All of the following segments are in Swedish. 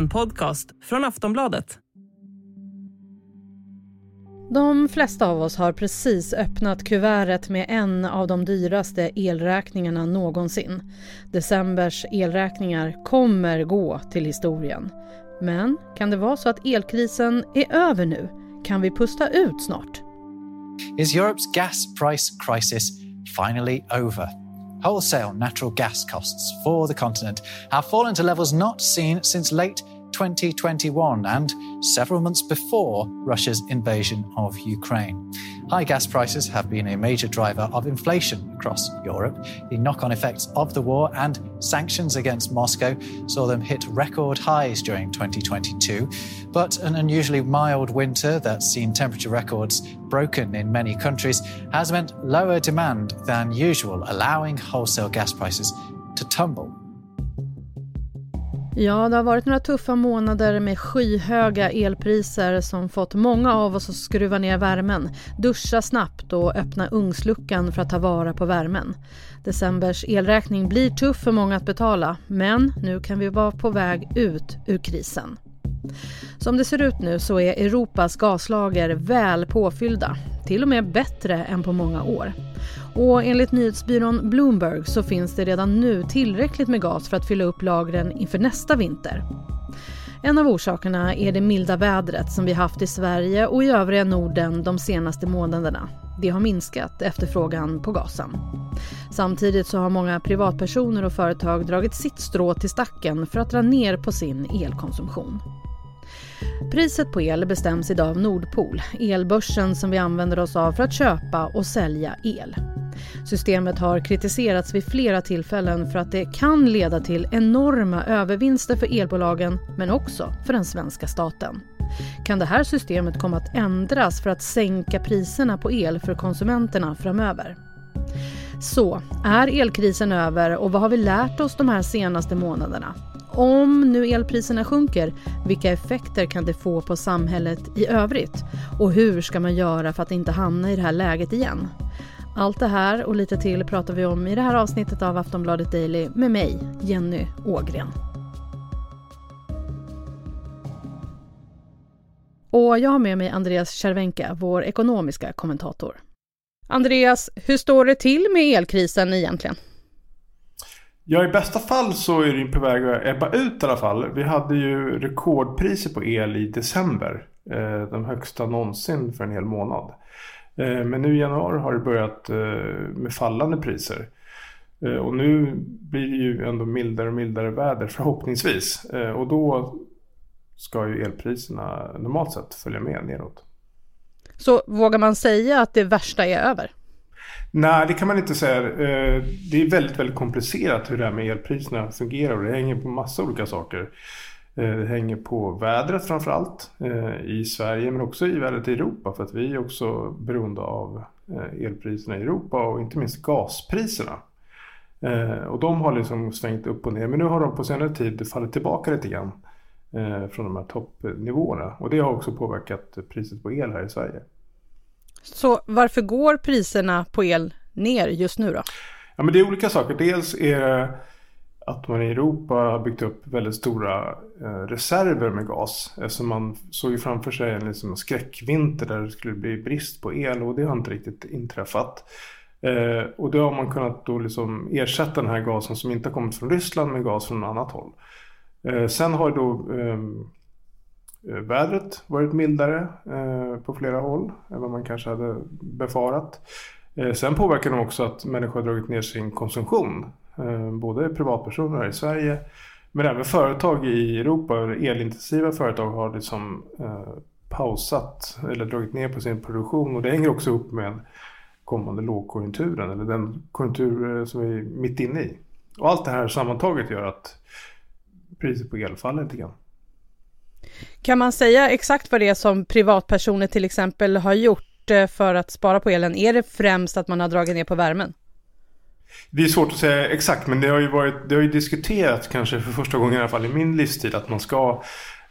En podcast från Aftonbladet. De flesta av oss har precis öppnat kuvertet med en av de dyraste elräkningarna någonsin. Decembers elräkningar kommer gå till historien. Men kan det vara så att elkrisen är över nu? Kan vi pusta ut snart? Is Europe's gas price crisis finally over? Wholesale natural gas costs for the continent have fallen to levels not seen since late 2021 and several months before Russia's invasion of Ukraine. High gas prices have been a major driver of inflation across Europe. The knock on effects of the war and sanctions against Moscow saw them hit record highs during 2022. But an unusually mild winter that's seen temperature records broken in many countries has meant lower demand than usual, allowing wholesale gas prices to tumble. Ja, det har varit några tuffa månader med skyhöga elpriser som fått många av oss att skruva ner värmen, duscha snabbt och öppna ugnsluckan för att ta vara på värmen. Decembers elräkning blir tuff för många att betala, men nu kan vi vara på väg ut ur krisen. Som det ser ut nu så är Europas gaslager väl påfyllda, till och med bättre än på många år. Och enligt nyhetsbyrån Bloomberg så finns det redan nu tillräckligt med gas för att fylla upp lagren inför nästa vinter. En av orsakerna är det milda vädret som vi haft i Sverige och i övriga Norden de senaste månaderna. Det har minskat efterfrågan på gasen. Samtidigt så har många privatpersoner och företag dragit sitt strå till stacken för att dra ner på sin elkonsumtion. Priset på el bestäms idag av Nordpol, elbörsen som vi använder oss av för att köpa och sälja el. Systemet har kritiserats vid flera tillfällen för att det kan leda till enorma övervinster för elbolagen men också för den svenska staten. Kan det här systemet komma att ändras för att sänka priserna på el för konsumenterna framöver? Så, är elkrisen över och vad har vi lärt oss de här senaste månaderna? Om nu elpriserna sjunker, vilka effekter kan det få på samhället i övrigt? Och hur ska man göra för att inte hamna i det här läget igen? Allt det här och lite till pratar vi om i det här avsnittet av Aftonbladet Daily med mig, Jenny Ågren. Och jag har med mig Andreas Cervenka, vår ekonomiska kommentator. Andreas, hur står det till med elkrisen egentligen? Ja, i bästa fall så är det på väg att ebba ut i alla fall. Vi hade ju rekordpriser på el i december. Eh, de högsta någonsin för en hel månad. Eh, men nu i januari har det börjat eh, med fallande priser. Och nu blir det ju ändå mildare och mildare väder förhoppningsvis. Och då ska ju elpriserna normalt sett följa med neråt. Så vågar man säga att det värsta är över? Nej, det kan man inte säga. Eh, det är väldigt, väldigt komplicerat hur det här med elpriserna fungerar och det hänger på massa olika saker. Eh, det hänger på vädret framförallt eh, i Sverige men också i vädret i Europa för att vi är också beroende av elpriserna i Europa och inte minst gaspriserna. Och de har liksom svängt upp och ner men nu har de på senare tid fallit tillbaka lite grann från de här toppnivåerna och det har också påverkat priset på el här i Sverige. Så varför går priserna på el ner just nu då? Ja, men det är olika saker. Dels är det att man i Europa har byggt upp väldigt stora eh, reserver med gas. Eftersom man såg ju framför sig en liksom skräckvinter där det skulle bli brist på el och det har inte riktigt inträffat. Eh, och då har man kunnat då liksom ersätta den här gasen som inte har kommit från Ryssland med gas från annat håll. Eh, sen har då ehm, vädret varit mildare på flera håll än vad man kanske hade befarat. Sen påverkar de också att människor har dragit ner sin konsumtion. Eh, både privatpersoner här i Sverige men även företag i Europa, elintensiva företag har liksom eh, pausat eller dragit ner på sin produktion och det hänger också upp med kommande lågkonjunkturen eller den konjunktur eh, som vi är mitt inne i. Och allt det här sammantaget gör att priset på el faller lite grann. Kan man säga exakt vad det är som privatpersoner till exempel har gjort för att spara på elen? Är det främst att man har dragit ner på värmen? Det är svårt att säga exakt men det har ju, varit, det har ju diskuterats kanske för första gången i alla fall i min livstid att man ska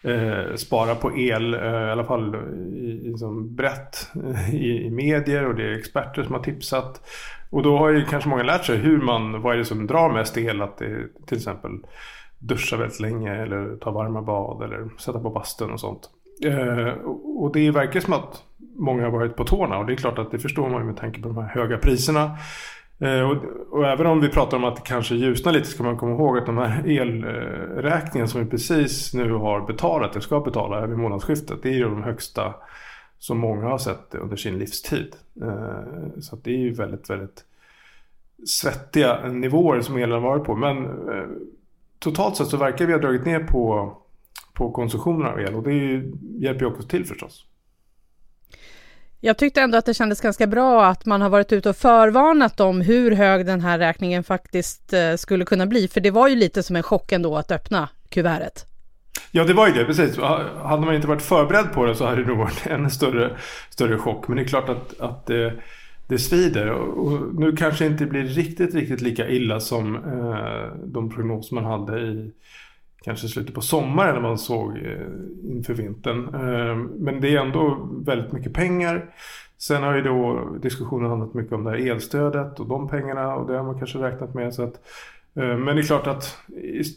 eh, spara på el eh, i alla fall i, liksom brett eh, i, i, medier och det är experter som har tipsat. Och då har ju kanske många lärt sig hur man, vad är det som drar mest el? Att det till exempel duscha väldigt länge eller ta varma bad eller sätta på bastun och sånt. Eh, och det verkar som att många har varit på tårna och det är klart att det förstår man ju med tanke på de här höga priserna. Eh, och, och, även om vi pratar om att det kanske ljusnar lite ska man komma ihåg att de här elräkningarna som vi precis nu har betalat, eller ska betala vid månadsskiftet, det är ju de högsta som många har sett under sin livstid. Eh, så det är ju väldigt, väldigt svettiga nivåer som elen har varit på. Men eh, totalt sett så verkar vi ha dragit ner på, på konsumtionen av el och det ju, hjälper ju också till förstås. Jag tyckte ändå att det kändes ganska bra att man har varit ute och förvarnat om hur hög den här räkningen faktiskt eh, skulle kunna bli. För det var ju lite som en chock ändå att öppna kuvertet. Ja, det var ju det, precis. Hade man inte varit förberedd på det så hade det nog varit en större, större chock. Men det är klart att, att det, det svider. Och nu kanske det inte blir riktigt, riktigt lika illa som eh, de prognoser man hade i kanske slutet på sommaren när man såg eh, inför vintern. Ehm, men det är ändå väldigt mycket pengar. Sen har ju då diskussionen handlat mycket om det här elstödet och de pengarna och det har man kanske räknat med. Så att, eh, men det är klart att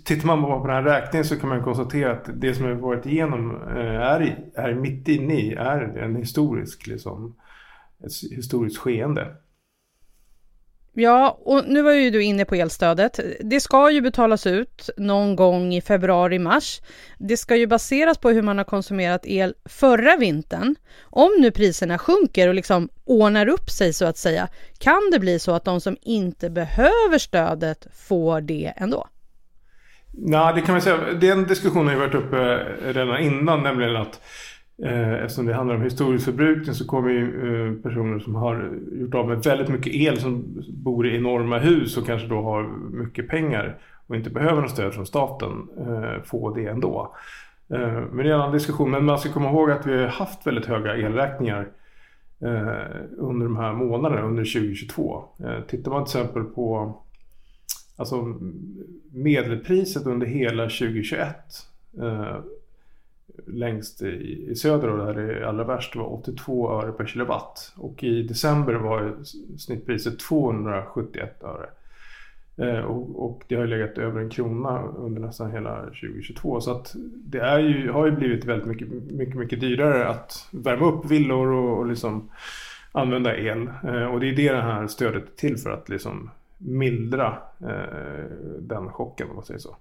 tittar man på den här räkningen så kan man konstatera att det som vi varit igenom eh, är, är mitt inne i är en historisk, liksom, ett historiskt skeende. Ja, och nu var ju du inne på elstödet. Det ska ju betalas ut någon gång i februari-mars. Det ska ju baseras på hur man har konsumerat el förra vintern. Om nu priserna sjunker och liksom ordnar upp sig så att säga, kan det bli så att de som inte behöver stödet får det ändå? Nej, det kan man säga. Den diskussionen har ju varit uppe redan innan, nämligen att Eh, eftersom det handlar om historisk förbrukning så kommer ju eh, personer som har gjort av med väldigt mycket el som bor i enorma hus och kanske då har mycket pengar och inte behöver något stöd från staten eh, få det ändå. Men det är en annan diskussion. Men man ska komma ihåg att vi har haft väldigt höga elräkningar under de här månaderna under 2022. Tittar man till exempel på alltså medelpriset under hela 2021 längst i, i söder och där det är allra värst var 82 öre per kilowatt. Och i december var snittpriset 271 öre. Eh, och, och, det har legat över en krona under nästan hela 2022. Så att det är ju, har ju blivit väldigt mycket, mycket, mycket dyrare att värma upp villor och, och liksom använda el. Eh, och det är det det här stödet är till för att liksom mildra eh, den chocken om man säger så.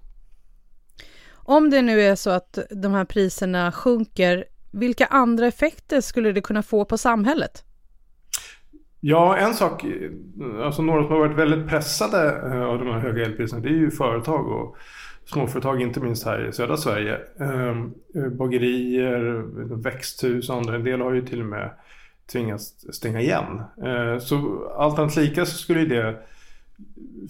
Om det nu är så att de här priserna sjunker, vilka andra effekter skulle det kunna få på samhället? Ja, en sak, eh, alltså några som har varit väldigt pressade eh, av de här höga elpriserna, det är ju företag och småföretag, inte minst här i södra Sverige. Ehm, eh, bagerier, växthus och andra, en del har ju till och med tvingats stänga igen. Så allt annat lika så skulle det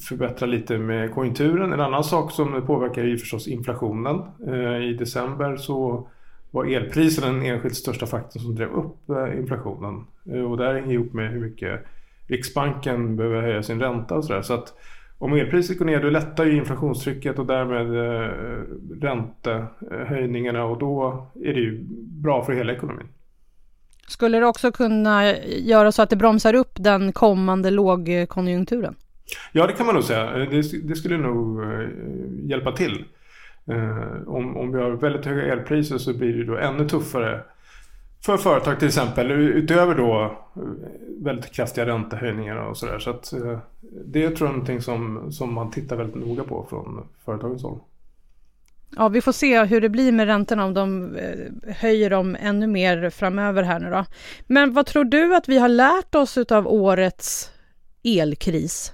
förbättra lite med konjunkturen. En annan sak som påverkar är ju förstås inflationen. Eh, I december så var elpriserna den enskilt största faktorn som drev upp eh, inflationen. Eh, och det hänger ihop med hur mycket Riksbanken behöver höja sin ränta och sådär. Så att om elpriset går ner då lättar ju inflationstrycket och därmed räntehöjningarna och då är det ju bra för hela ekonomin. Skulle det också kunna göra så att det bromsar upp den kommande lågkonjunkturen? Ja, det kan man nog säga. Eh, det, det skulle nog eh, hjälpa till. Eh, om, om vi har väldigt höga elpriser så blir det då ännu tuffare för företag till exempel. Utöver då eh, väldigt kraftiga räntehöjningar och sådär. Så att eh, det tror jag är någonting som, som man tittar väldigt noga på från företagens håll. Ja, vi får se hur det blir med räntorna om de höjer dem ännu mer framöver här nu då. Men vad tror du att vi har lärt oss av årets elkris?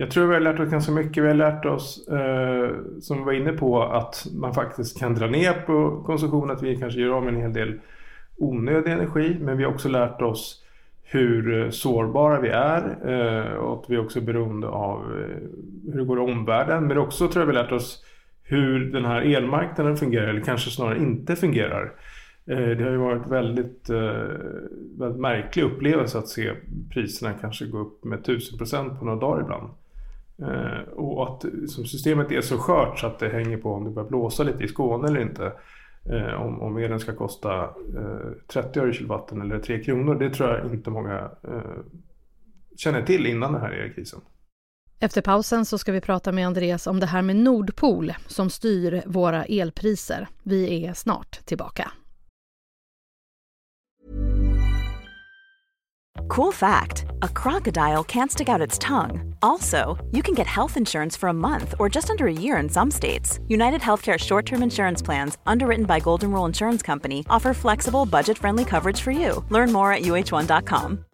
Jag tror vi har lärt oss ganska mycket. Vi har lärt oss, eh, som vi var inne på, att man faktiskt kan dra ner på konsumtion. Att vi kanske gör av med en hel del onödig energi. Men vi har också lärt oss hur eh, sårbara vi är eh, och att vi också är beroende av eh, hur det går i omvärlden. Men också tror jag vi har lärt oss hur den här elmarknaden fungerar, eller kanske snarare inte fungerar. Eh, det har ju varit väldigt, eh, väldigt märklig upplevelse att se priserna kanske gå upp med 1000% på några dagar ibland. Eh, och att som systemet är så skört så att det hänger på om det börjar blåsa lite i Skåne eller inte. Eh, om, om elen ska kosta eh, 30 öre kilowatten eller 3 kronor. Det tror jag inte många eh, känner till innan den här elkrisen. Efter pausen så ska vi prata med Andreas om det här med Nordpol som styr våra elpriser. Vi är snart tillbaka. Cool fact a crocodile can't stick out its tongue. Also, you can get health insurance for a month or just under a year in some states. United Healthcare short term insurance plans, underwritten by Golden Rule Insurance Company, offer flexible, budget friendly coverage for you. Learn more at uh1.com.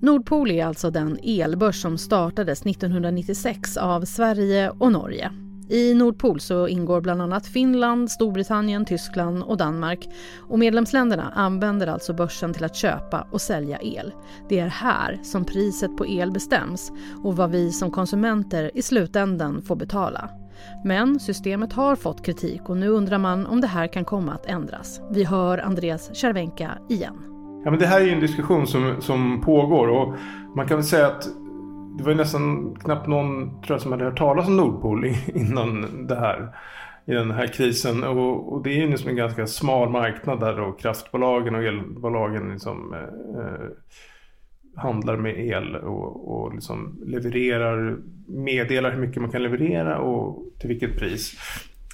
Nordpol är alltså den elbörs som startades 1996 av Sverige och Norge. I Nordpol så ingår bland annat Finland, Storbritannien, Tyskland och Danmark. Och medlemsländerna använder alltså börsen till att köpa och sälja el. Det är här som priset på el bestäms och vad vi som konsumenter i slutändan får betala. Men systemet har fått kritik och nu undrar man om det här kan komma att ändras. Vi hör Andreas Cervenka igen. Ja, men det här är en diskussion som, som pågår och man kan väl säga att det var ju nästan knappt någon tror jag, som hade hört talas om Nordpol innan det här. I den här krisen. Och, och det är ju liksom en ganska smal marknad där då kraftbolagen och elbolagen liksom, eh, eh, handlar med el och, och liksom levererar, meddelar hur mycket man kan leverera och till vilket pris.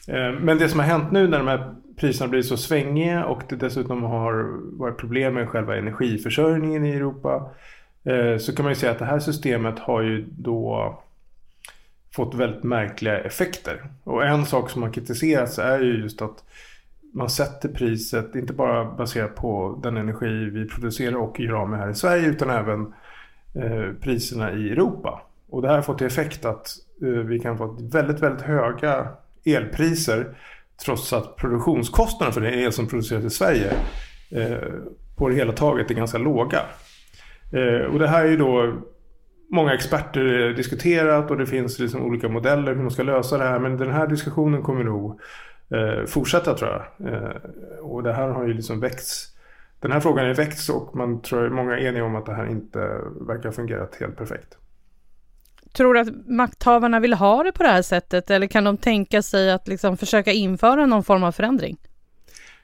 Eh, men det som har hänt nu när de här priserna blir så svängiga och det dessutom har varit problem med själva energiförsörjningen i Europa Eh, Eh, så kan man ju säga att det här systemet har ju då fått väldigt märkliga effekter. Och en sak som har kritiserats är ju just att man sätter priset inte bara baserat på den energi vi producerar och gör av med här i Sverige utan även eh, priserna i Europa. Och det här har fått till effekt att eh, vi kan få väldigt, väldigt höga elpriser trots att produktionskostnaderna för den el som produceras i Sverige på det hela taget är ganska låga. Eh, och det här är ju då många experter diskuterat och det finns liksom olika modeller hur man ska lösa det här. Men den här diskussionen kommer nog eh, fortsätta tror jag. Eh, och det här har ju liksom väckts. Den här frågan är väckts och man tror många är eniga om att det här inte verkar fungerat helt perfekt. Tror du att makthavarna vill ha det på det här sättet eller kan de tänka sig att liksom försöka införa någon form av förändring?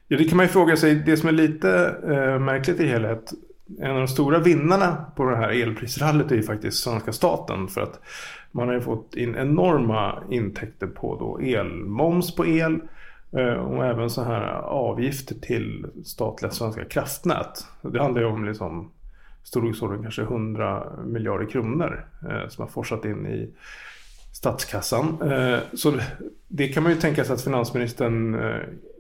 Ja, det kan man ju fråga sig. Det som är lite eh, märkligt i helhet en av de stora vinnarna på det här elprisrallyt är ju faktiskt svenska staten. För att man har ju fått in enorma intäkter på då elmoms på el eh, och även så här avgifter till statliga svenska kraftnät. Det handlar ju om liksom storleksordning kanske 100 miljarder kronor eh, som har forsat in i statskassan. Eh, så det kan man ju tänka sig att finansministern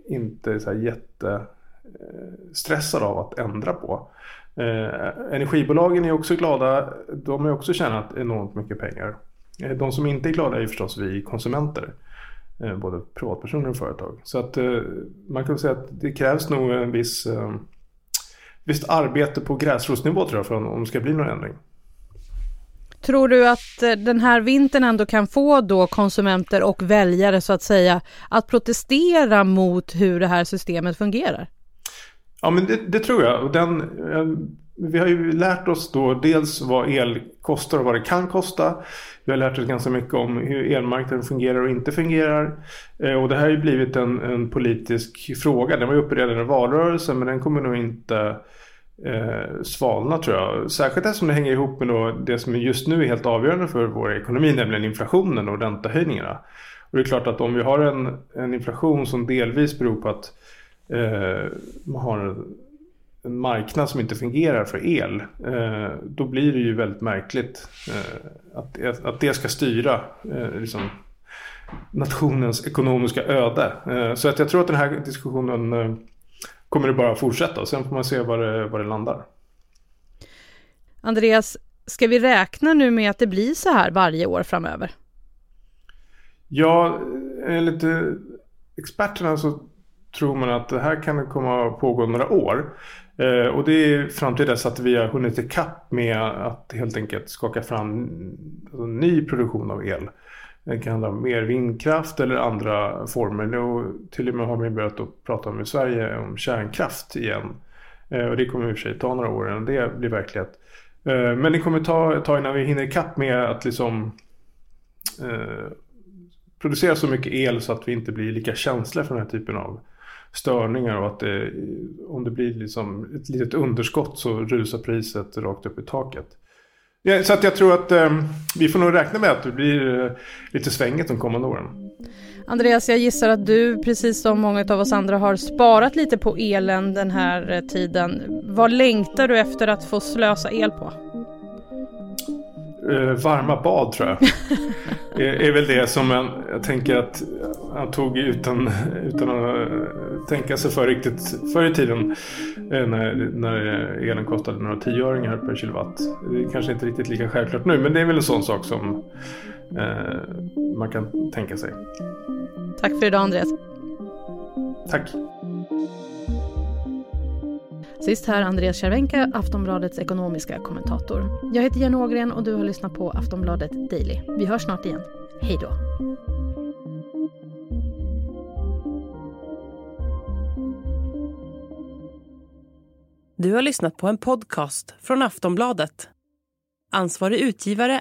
inte är så här jättestressad av att ändra på. Eh, energibolagen är också glada. De har också tjänat enormt mycket pengar. Eh, de som inte är glada är förstås vi konsumenter. Eh, både privatpersoner och företag. Så att eh, man kan säga att det krävs nog en viss eh, visst arbete på gräsrotsnivå tror jag för om det ska bli någon ändring. Tror du att eh, den här vintern ändå kan få då konsumenter och väljare så att säga att protestera mot hur det här systemet fungerar? Ja men det, det tror jag. Och den, eh, vi har ju lärt oss då dels vad el kostar och vad det kan kosta. Vi har lärt oss ganska mycket om hur elmarknaden fungerar och inte fungerar. Eh, och det här har ju blivit en, en politisk fråga. Den var ju uppe redan i valrörelsen men den kommer nog inte eh, svalna tror jag. Särskilt eftersom det hänger ihop med då det som just nu är helt avgörande för vår ekonomi, nämligen inflationen och räntehöjningarna. Och det är klart att om vi har en, en inflation som delvis beror på att man har en marknad som inte fungerar för el. Eh, då blir det ju väldigt märkligt eh, att, att det ska styra eh, liksom, nationens ekonomiska öde. Eh, så att jag tror att den här diskussionen eh, kommer det bara fortsätta och sen får man se var det, var det landar. Andreas, ska vi räkna nu med att det blir så här varje år framöver? Ja, enligt experterna så tror man att det här kan komma att pågå några år. Eh, och det är fram till dess att vi har hunnit ikapp med att helt enkelt skaka fram alltså, ny produktion av el. Det kan handla om mer vindkraft eller andra former. Nu till och med har vi börjat att prata om i Sverige om kärnkraft igen. Eh, och det kommer i och för sig ta några år innan det blir verklighet. Eh, men det kommer ta ett tag innan vi hinner ikapp med att liksom eh, producera så mycket el så att vi inte blir lika känsliga för den här typen av störningar och att det, om det blir liksom ett litet underskott så rusar priset rakt upp i taket. Ja, så att jag tror att eh, vi får nog räkna med att det blir eh, lite svänget de kommande åren. Andreas, jag gissar att du precis som många av oss andra har sparat lite på elen den här eh, tiden. Vad längtar du efter att få slösa el på? Uh, varma bad tror jag. är, är väl det som man, jag tänker att han tog utan, utan att tänka sig för riktigt förr i tiden. Uh, när, när elen kostade några tioöringar per kilowatt. Det är kanske inte riktigt lika självklart nu men det är väl en sån sak som uh, man kan tänka sig. Tack för idag Andreas. Tack. Sist här Andreas Cervenka, Aftonbladets ekonomiska kommentator. Jag heter Jenny Ågren och du har lyssnat på Aftonbladet Daily. Vi hörs snart igen. Hej då! Du har lyssnat på en podcast från Aftonbladet. Ansvarig utgivare